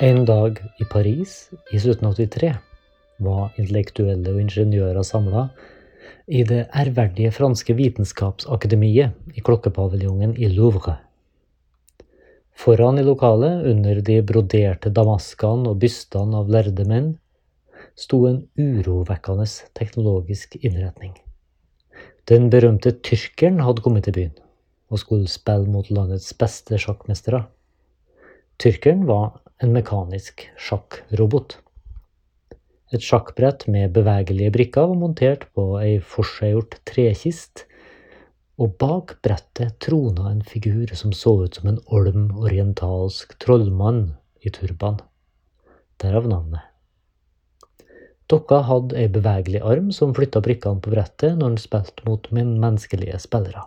En dag i Paris i 1783 var intellektuelle og ingeniører samla i det ærverdige franske vitenskapsakademiet i klokkepaviljongen i Louvre. Foran i lokalet, under de broderte damaskene og bystene av lærde menn, sto en urovekkende teknologisk innretning. Den berømte tyrkeren hadde kommet til byen og skulle spille mot landets beste sjakkmestere. Tyrkeren var en mekanisk sjakkrobot. Et sjakkbrett med bevegelige brikker var montert på ei forseggjort trekist, og bak brettet trona en figur som så ut som en olm orientalsk trollmann i turban. Derav navnet. Dokka hadde ei bevegelig arm som flytta brikkene på brettet når den spilte mot menneskelige spillere.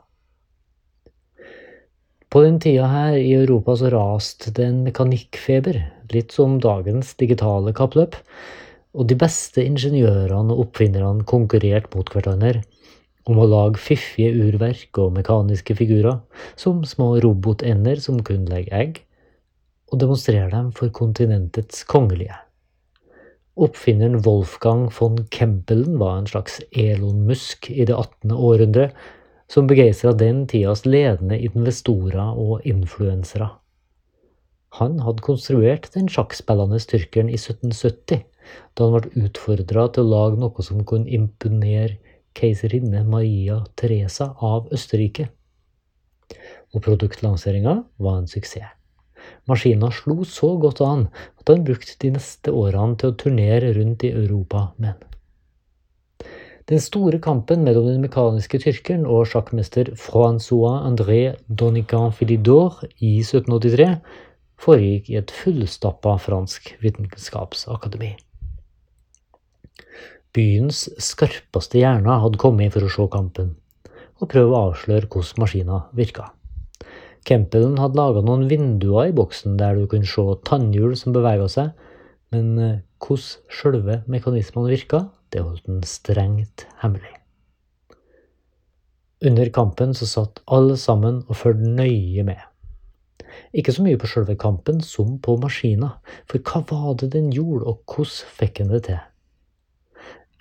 På den tida her i Europa så raste det en mekanikkfeber, litt som dagens digitale kappløp, og de beste ingeniørene og oppfinnerne konkurrerte mot hverandre om å lage fiffige urverk og mekaniske figurer, som små robotender som kunne legge egg, og demonstrere dem for kontinentets kongelige. Oppfinneren Wolfgang von Kempelen var en slags Elon Musk i det 18. århundre, som begeistra den tidas ledende investorer og influensere. Han hadde konstruert den sjakkspillende tyrkeren i 1770, da han ble utfordra til å lage noe som kunne imponere keiserinne Maria Teresa av Østerrike. Og produktlanseringa var en suksess. Maskina slo så godt an at han brukte de neste årene til å turnere rundt i Europa med den. Den store kampen mellom den mekaniske tyrkeren og sjakkmester Francois André Donican Philidor i 1783 foregikk i et fullstappa fransk vitenskapsakademi. Byens skarpeste hjerner hadde kommet for å se kampen, og prøve å avsløre hvordan maskina virka. Campbellen hadde laga noen vinduer i boksen der du kunne se tannhjul som bevega seg, men eh, hvordan sjølve mekanismene virka, det holdt han strengt hemmelig. Under kampen så satt alle sammen og fulgte nøye med. Ikke så mye på sjølve kampen som på maskina, for hva var det den gjorde, og hvordan fikk den det til?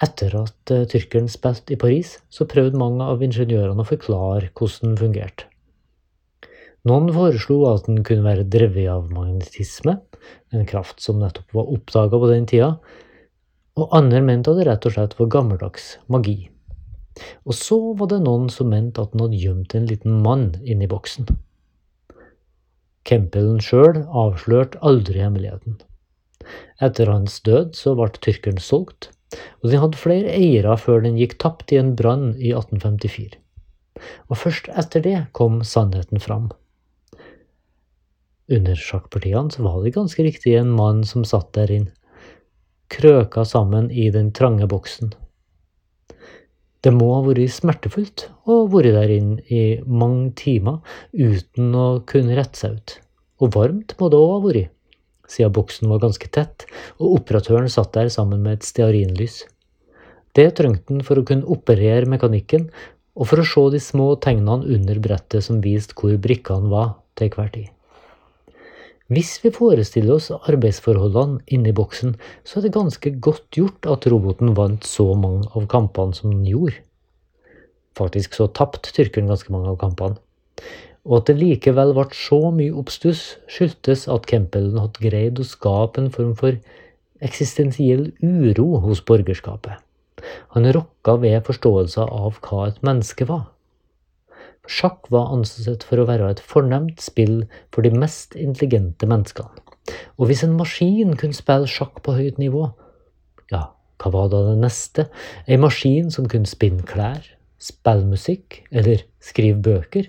Etter at uh, tyrkeren spilte i Paris, så prøvde mange av ingeniørene å forklare hvordan den fungerte. Noen foreslo at den kunne være drevet av magnetisme, en kraft som nettopp var oppdaga på den tida, og andre mente at det rett og slett var gammeldags magi. Og så var det noen som mente at han hadde gjemt en liten mann inni boksen. Kempelen sjøl avslørte aldri hemmeligheten. Etter hans død så ble tyrkeren solgt, og den hadde flere eiere før den gikk tapt i en brann i 1854. Og først etter det kom sannheten fram. Under sjakkpartiene så var det ganske riktig en mann som satt der inne krøka sammen i den trange boksen. Det må ha vært smertefullt å være der inne i mange timer uten å kunne rette seg ut. Og varmt må det òg ha vært, siden boksen var ganske tett, og operatøren satt der sammen med et stearinlys. Det trengte han for å kunne operere mekanikken, og for å se de små tegnene under brettet som viste hvor brikkene var til hver tid. Hvis vi forestiller oss arbeidsforholdene inni boksen, så er det ganske godt gjort at roboten vant så mange av kampene som den gjorde. Faktisk så tapte tyrkeren ganske mange av kampene. Og at det likevel ble så mye oppstuss, skyldtes at Campbellen hadde greid å skape en form for eksistensiell uro hos borgerskapet. Han rokka ved forståelsen av hva et menneske var. Sjakk var ansett for å være et fornemt spill for de mest intelligente menneskene. Og hvis en maskin kunne spille sjakk på høyt nivå, ja, hva var da det neste? Ei maskin som kunne spinne klær, spille musikk eller skrive bøker?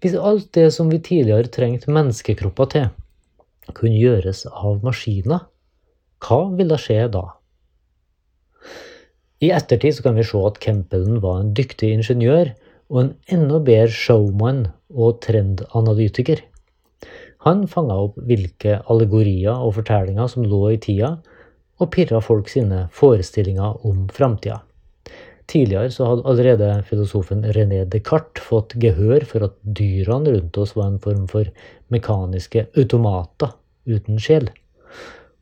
Hvis alt det som vi tidligere trengte menneskekropper til, kunne gjøres av maskiner, hva ville skje da? I ettertid kan vi se at Campbellen var en dyktig ingeniør, og en enda bedre showman og trendanalytiker. Han fanga opp hvilke allegorier og fortellinger som lå i tida, og pirra folk sine forestillinger om framtida. Tidligere så hadde allerede filosofen René Descartes fått gehør for at dyrene rundt oss var en form for mekaniske automater uten sjel.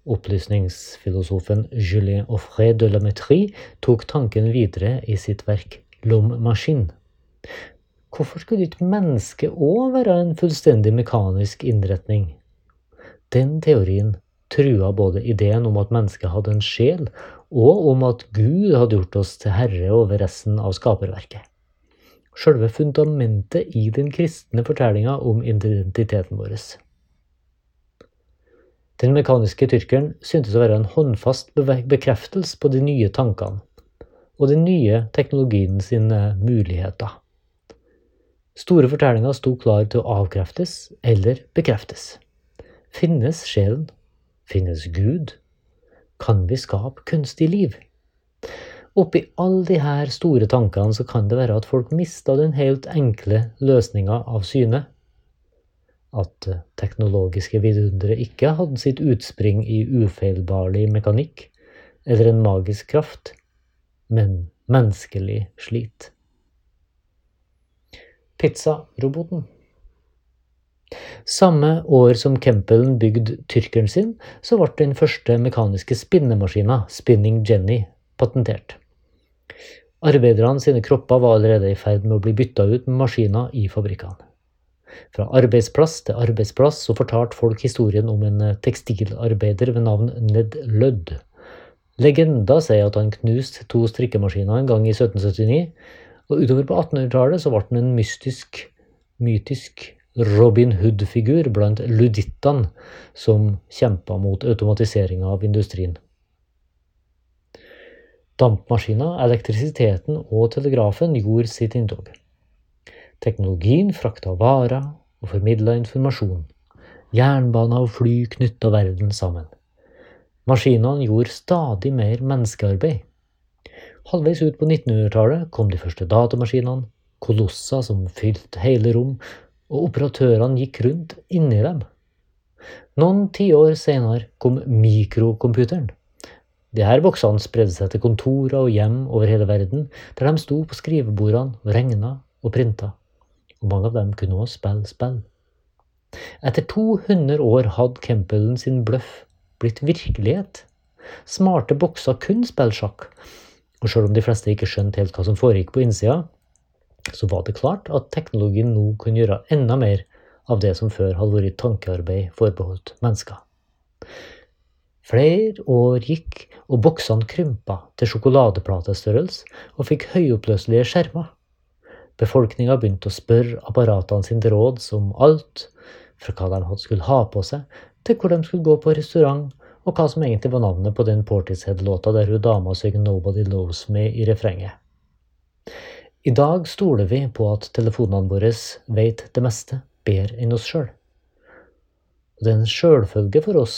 Opplysningsfilosofen Julien Offray de la Métrie tok tanken videre i sitt verk L'homme machine. Hvorfor skulle ikke mennesket òg være en fullstendig mekanisk innretning? Den teorien trua både ideen om at mennesket hadde en sjel, og om at Gud hadde gjort oss til herre over resten av skaperverket. Sjølve fundamentet i den kristne fortellinga om identiteten vår. Den mekaniske tyrkeren syntes å være en håndfast bekreftelse på de nye tankene og den nye teknologien sine muligheter. Store fortellinger sto klar til å avkreftes eller bekreftes. Finnes sjelen? Finnes Gud? Kan vi skape kunstig liv? Oppi alle her store tankene så kan det være at folk mista den helt enkle løsninga av syne at teknologiske vidundere ikke hadde sitt utspring i ufeilbarlig mekanikk eller en magisk kraft, men menneskelig slit. Pizzaroboten. Samme år som Campbellen bygde tyrkeren sin, så ble den første mekaniske spinnemaskina, Spinning Jenny, patentert. Arbeiderne sine kropper var allerede i ferd med å bli bytta ut med maskiner i fabrikkene. Fra arbeidsplass til arbeidsplass så fortalte folk historien om en eh, tekstilarbeider ved navn Ned Ludd. Legenda sier at han knuste to strikkemaskiner en gang i 1779, og utover på 1800-tallet så ble han en mystisk, mytisk Robin Hood-figur blant ludittene som kjempa mot automatiseringa av industrien. Dampmaskiner, elektrisiteten og telegrafen gjorde sitt inntog. Teknologien frakta varer og formidla informasjon. Jernbaner og fly knytta verden sammen. Maskinene gjorde stadig mer menneskearbeid. Halvveis ut på 1900-tallet kom de første datamaskinene, kolosser som fylte hele rom, og operatørene gikk rundt inni dem. Noen tiår senere kom mikrocomputeren. Disse boksene spredde seg til kontorer og hjem over hele verden, der de sto på skrivebordene og regna og printa og mange av dem kunne også spille spill. Etter 200 år hadde Campbellen sin bløff blitt virkelighet. Smarte bokser kunne spille sjakk, og selv om de fleste ikke skjønte helt hva som foregikk på innsida, så var det klart at teknologien nå kunne gjøre enda mer av det som før hadde vært tankearbeid forbeholdt mennesker. Flere år gikk, og boksene krympa til sjokoladeplatestørrelse og fikk høyoppløselige skjermer. Befolkninga begynte å spørre apparatene sine til råds om alt, fra hva de skulle ha på seg, til hvor de skulle gå på restaurant, og hva som egentlig var navnet på den Portishead-låta der hun dama synger 'Nobody Loves Me' i refrenget. I dag stoler vi på at telefonene våre vet det meste bedre enn oss sjøl. Det er en sjølfølge for oss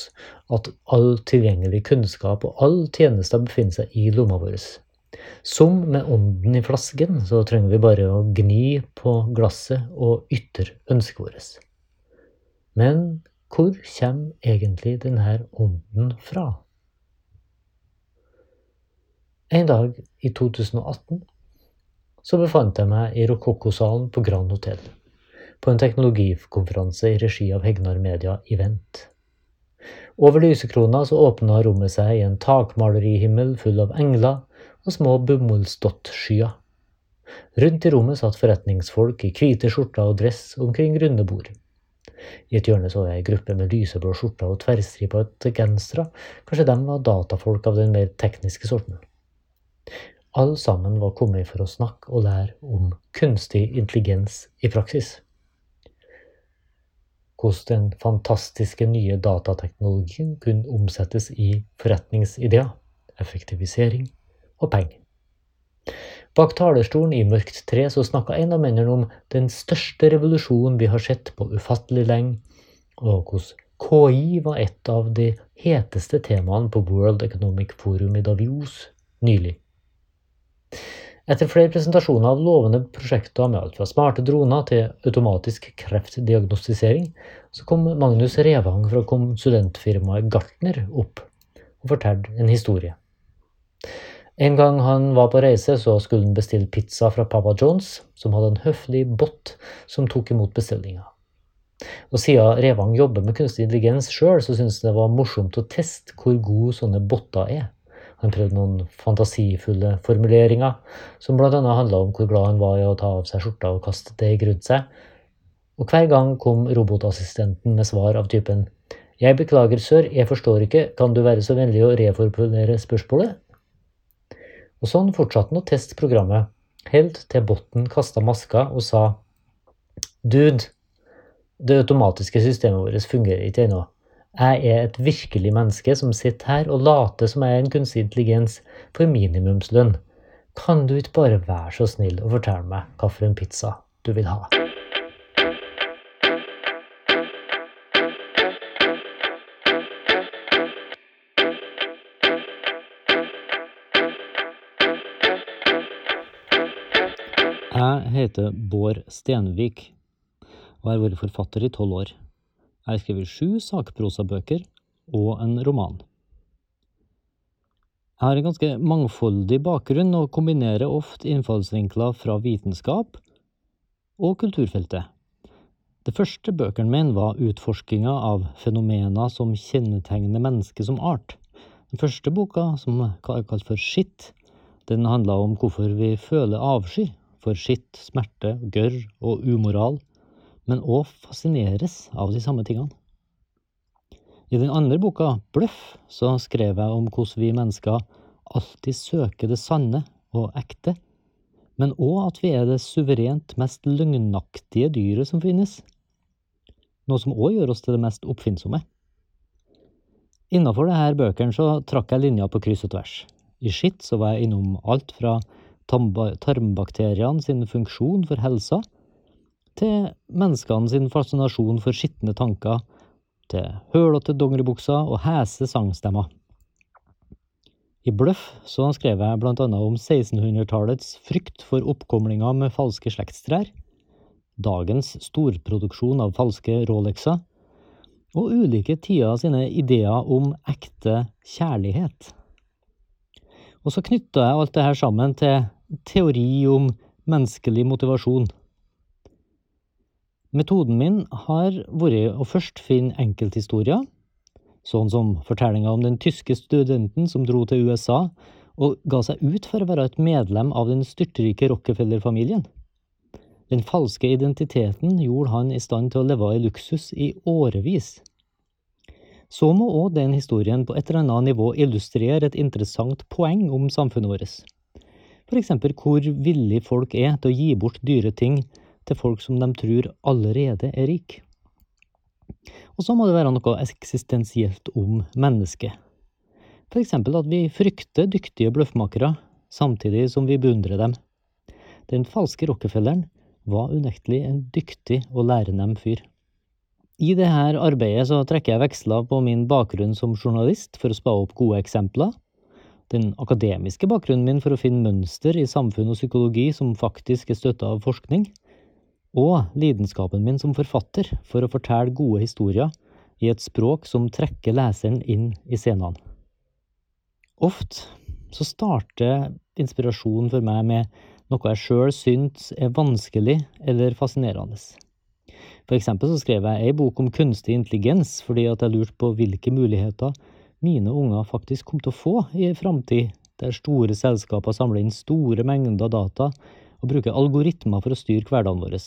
at all tilgjengelig kunnskap og all tjenester befinner seg i lomma vår. Som med ånden i flasken, så trenger vi bare å gni på glasset og ytre ønsket vårt. Men hvor kommer egentlig denne ånden fra? En dag i 2018 så befant jeg meg i Rokokkosalen på Grand Hotell, på en teknologikonferanse i regi av Hegnar Media Event. Over lysekrona så åpna rommet seg i en takmalerihimmel full av engler og små bomullsdottskyer. Rundt i rommet satt forretningsfolk i hvite skjorter og dress omkring runde bord. I et hjørne så jeg ei gruppe med lyseblå skjorter og tverrstripete gensere, kanskje de var datafolk av den mer tekniske sorten. Alle sammen var kommet for å snakke og lære om kunstig intelligens i praksis. Hvordan den fantastiske nye datateknologien kunne omsettes i forretningsideer, effektivisering og penger. Bak talerstolen i mørkt tre så snakka en av mennene om den største revolusjonen vi har sett på ufattelig lenge, og hvordan KI var et av de heteste temaene på World Economic Forum i Davios nylig. Etter flere presentasjoner av lovende prosjekter med alt fra smarte droner til automatisk kreftdiagnostisering, så kom Magnus Revang fra konsulentfirmaet Gartner opp og fortalte en historie. En gang han var på reise, så skulle han bestille pizza fra Papa Johns, som hadde en høflig bot som tok imot bestillinga. Og siden Revang jobber med kunstig intelligens sjøl, så syntes det var morsomt å teste hvor gode sånne botter er. Han prøvde noen fantasifulle formuleringer, som bl.a. handla om hvor glad han var i å ta av seg skjorta og kaste deg rundt seg. Og hver gang kom robotassistenten med svar av typen Jeg beklager, sør, jeg forstår ikke, kan du være så vennlig å reformulere spørsmålet? Og sånn fortsatte han å teste programmet, helt til botten kasta maska og sa Dude, det automatiske systemet vårt fungerer ikke ennå. Jeg er et virkelig menneske som sitter her og later som jeg er en kunstig intelligens for minimumslønn. Kan du ikke bare være så snill og fortelle meg hvilken pizza du vil ha? Heter Bård Stenvik og har vært forfatter i tolv år. Jeg har skrevet sju sakprosabøker og en roman. Jeg har en ganske mangfoldig bakgrunn og kombinerer ofte innfallsvinkler fra vitenskap og kulturfeltet. Det første bøkene mine var utforskinga av fenomener som kjennetegner mennesket som art. Den første boka, som er kalt for Skitt, den handla om hvorfor vi føler avsky for skitt, smerte, gørr og umoral men òg fascineres av de samme tingene. I den andre boka, Bløff, så skrev jeg om hvordan vi mennesker alltid søker det sanne og ekte, men òg at vi er det suverent mest løgnaktige dyret som finnes. Noe som òg gjør oss til det mest oppfinnsomme. Innafor disse bøkene så trakk jeg linja på kryss og tvers. I skitt så var jeg innom alt fra tarmbakteriene sin funksjon for helsa, til menneskene sin fascinasjon for skitne tanker, til hølete dongeribukser og hese sangstemmer. I Bløff så skrev jeg blant annet om 1600-tallets frykt for oppkomlinger med falske slektstrær, dagens storproduksjon av falske Rolexer, og ulike tider sine ideer om ekte kjærlighet. Og så knytta jeg alt det her sammen til teori om menneskelig motivasjon. Metoden min har vært å først finne enkelthistorier, sånn som fortellinga om den tyske studenten som dro til USA og ga seg ut for å være et medlem av den styrtrike Rockefeller-familien. Den falske identiteten gjorde han i stand til å leve i luksus i årevis. Så må òg den historien på et eller annet nivå illustrere et interessant poeng om samfunnet vårt. Eksempel hvor villig folk er til å gi bort dyre ting til folk som de tror allerede er rike. Og så må det være noe eksistensielt om mennesket. Eksempel at vi frykter dyktige bløffmakere, samtidig som vi beundrer dem. Den falske Rockefelleren var unektelig en dyktig og lærenem fyr. I dette arbeidet trekker jeg veksler på min bakgrunn som journalist for å spa opp gode eksempler, den akademiske bakgrunnen min for å finne mønster i samfunn og psykologi som faktisk er støtta av forskning, og lidenskapen min som forfatter for å fortelle gode historier i et språk som trekker leseren inn i scenene. Ofte så starter inspirasjonen for meg med noe jeg sjøl syns er vanskelig eller fascinerende. For eksempel så skrev jeg ei bok om kunstig intelligens fordi at jeg lurte på hvilke muligheter mine unger faktisk kom til å få i framtid, der store selskaper samler inn store mengder data og bruker algoritmer for å styre hverdagen vår.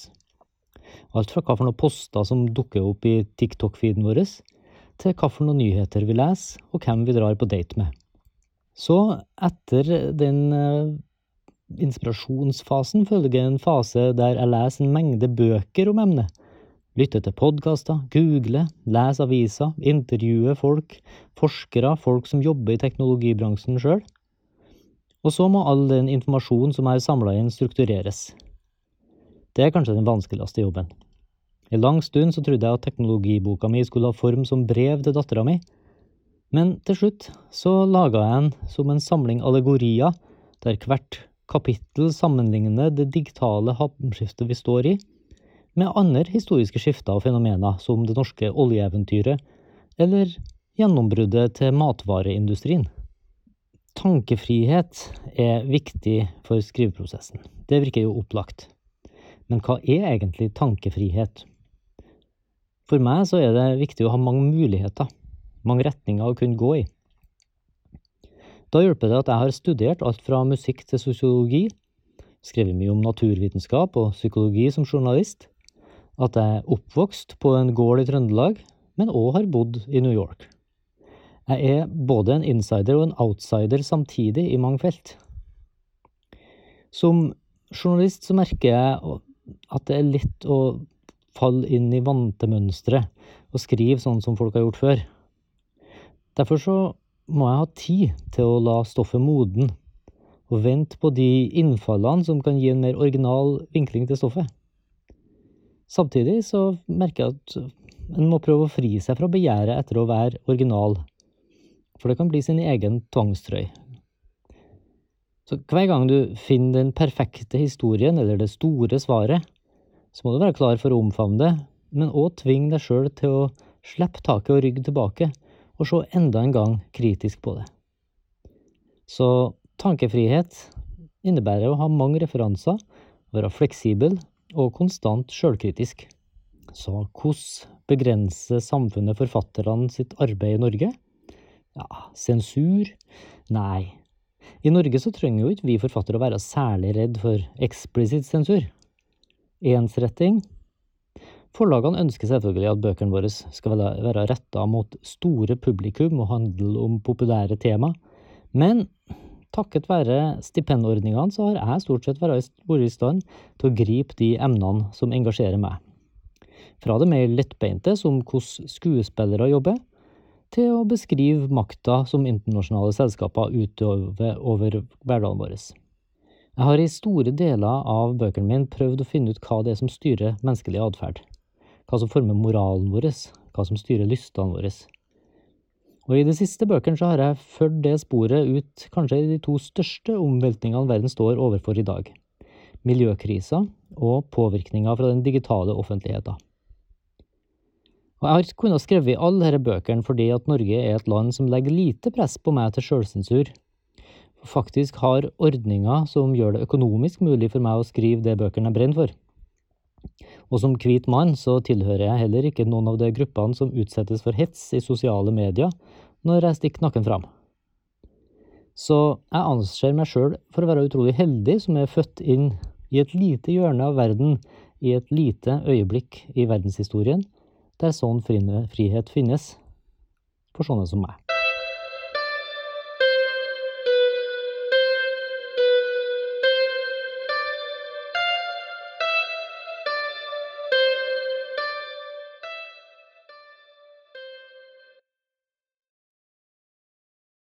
Alt fra hva for noen poster som dukker opp i TikTok-feeden vår, til hva for noen nyheter vi leser, og hvem vi drar på date med. Så, etter den uh, inspirasjonsfasen, følger en fase der jeg leser en mengde bøker om emnet. Lytter til podkaster, google, lese aviser, intervjue folk, forskere, folk som jobber i teknologibransjen sjøl. Og så må all den informasjonen som er samla inn, struktureres. Det er kanskje den vanskeligste jobben. I lang stund så trodde jeg at teknologiboka mi skulle ha form som brev til dattera mi, men til slutt så laga jeg den som en samling allegorier, der hvert kapittel sammenligner det digitale hamskiftet vi står i, med andre historiske skifter og fenomener, som det norske oljeeventyret, eller gjennombruddet til matvareindustrien. Tankefrihet er viktig for skriveprosessen. Det virker jo opplagt. Men hva er egentlig tankefrihet? For meg så er det viktig å ha mange muligheter, mange retninger å kunne gå i. Da hjelper det at jeg har studert alt fra musikk til sosiologi, skrevet mye om naturvitenskap og psykologi som journalist, at jeg er oppvokst på en gård i Trøndelag, men òg har bodd i New York. Jeg er både en insider og en outsider samtidig i mange felt. Som journalist så merker jeg at det er lett å falle inn i vante mønstre og skrive sånn som folk har gjort før. Derfor så må jeg ha tid til å la stoffet moden, og vente på de innfallene som kan gi en mer original vinkling til stoffet. Samtidig så merker jeg at en må prøve å fri seg fra begjæret etter å være original, for det kan bli sin egen tvangstrøy. Så hver gang du finner den perfekte historien eller det store svaret, så må du være klar for å omfavne det, men òg tvinge deg sjøl til å slippe taket og rygge tilbake, og se enda en gang kritisk på det. Så tankefrihet innebærer å ha mange referanser, være fleksibel og konstant sjølkritisk. Så hvordan begrenser samfunnet forfatterne sitt arbeid i Norge? Ja, sensur? Nei. I Norge så trenger jo ikke vi forfattere å være særlig redd for eksplisitt sensur. Ensretting? Forlagene ønsker selvfølgelig at bøkene våre skal være retta mot store publikum og handle om populære tema, men takket være stipendordningene så har jeg stort sett vært i stand til å gripe de emnene som engasjerer meg. Fra det mer lettbeinte, som hvordan skuespillere jobber, til å beskrive makta som internasjonale selskaper utøver over hverdagen vår. Jeg har i store deler av bøkene mine prøvd å finne ut hva det er som styrer menneskelig atferd hva som former moralen vår, hva som styrer lystene våre. Og i de siste bøkene så har jeg ført det sporet ut kanskje i de to største omveltningene verden står overfor i dag. Miljøkrisa og påvirkninga fra den digitale offentligheten. Og jeg har kunnet skrevet alle disse bøkene fordi at Norge er et land som legger lite press på meg til sjølsensur. Faktisk har ordninger som gjør det økonomisk mulig for meg å skrive det bøkene jeg brenner for. Og som hvit mann så tilhører jeg heller ikke noen av de gruppene som utsettes for hets i sosiale medier når jeg stikker nakken fram. Så jeg anser meg sjøl for å være utrolig heldig som er født inn i et lite hjørne av verden i et lite øyeblikk i verdenshistorien der sånn frihet finnes for sånne som meg.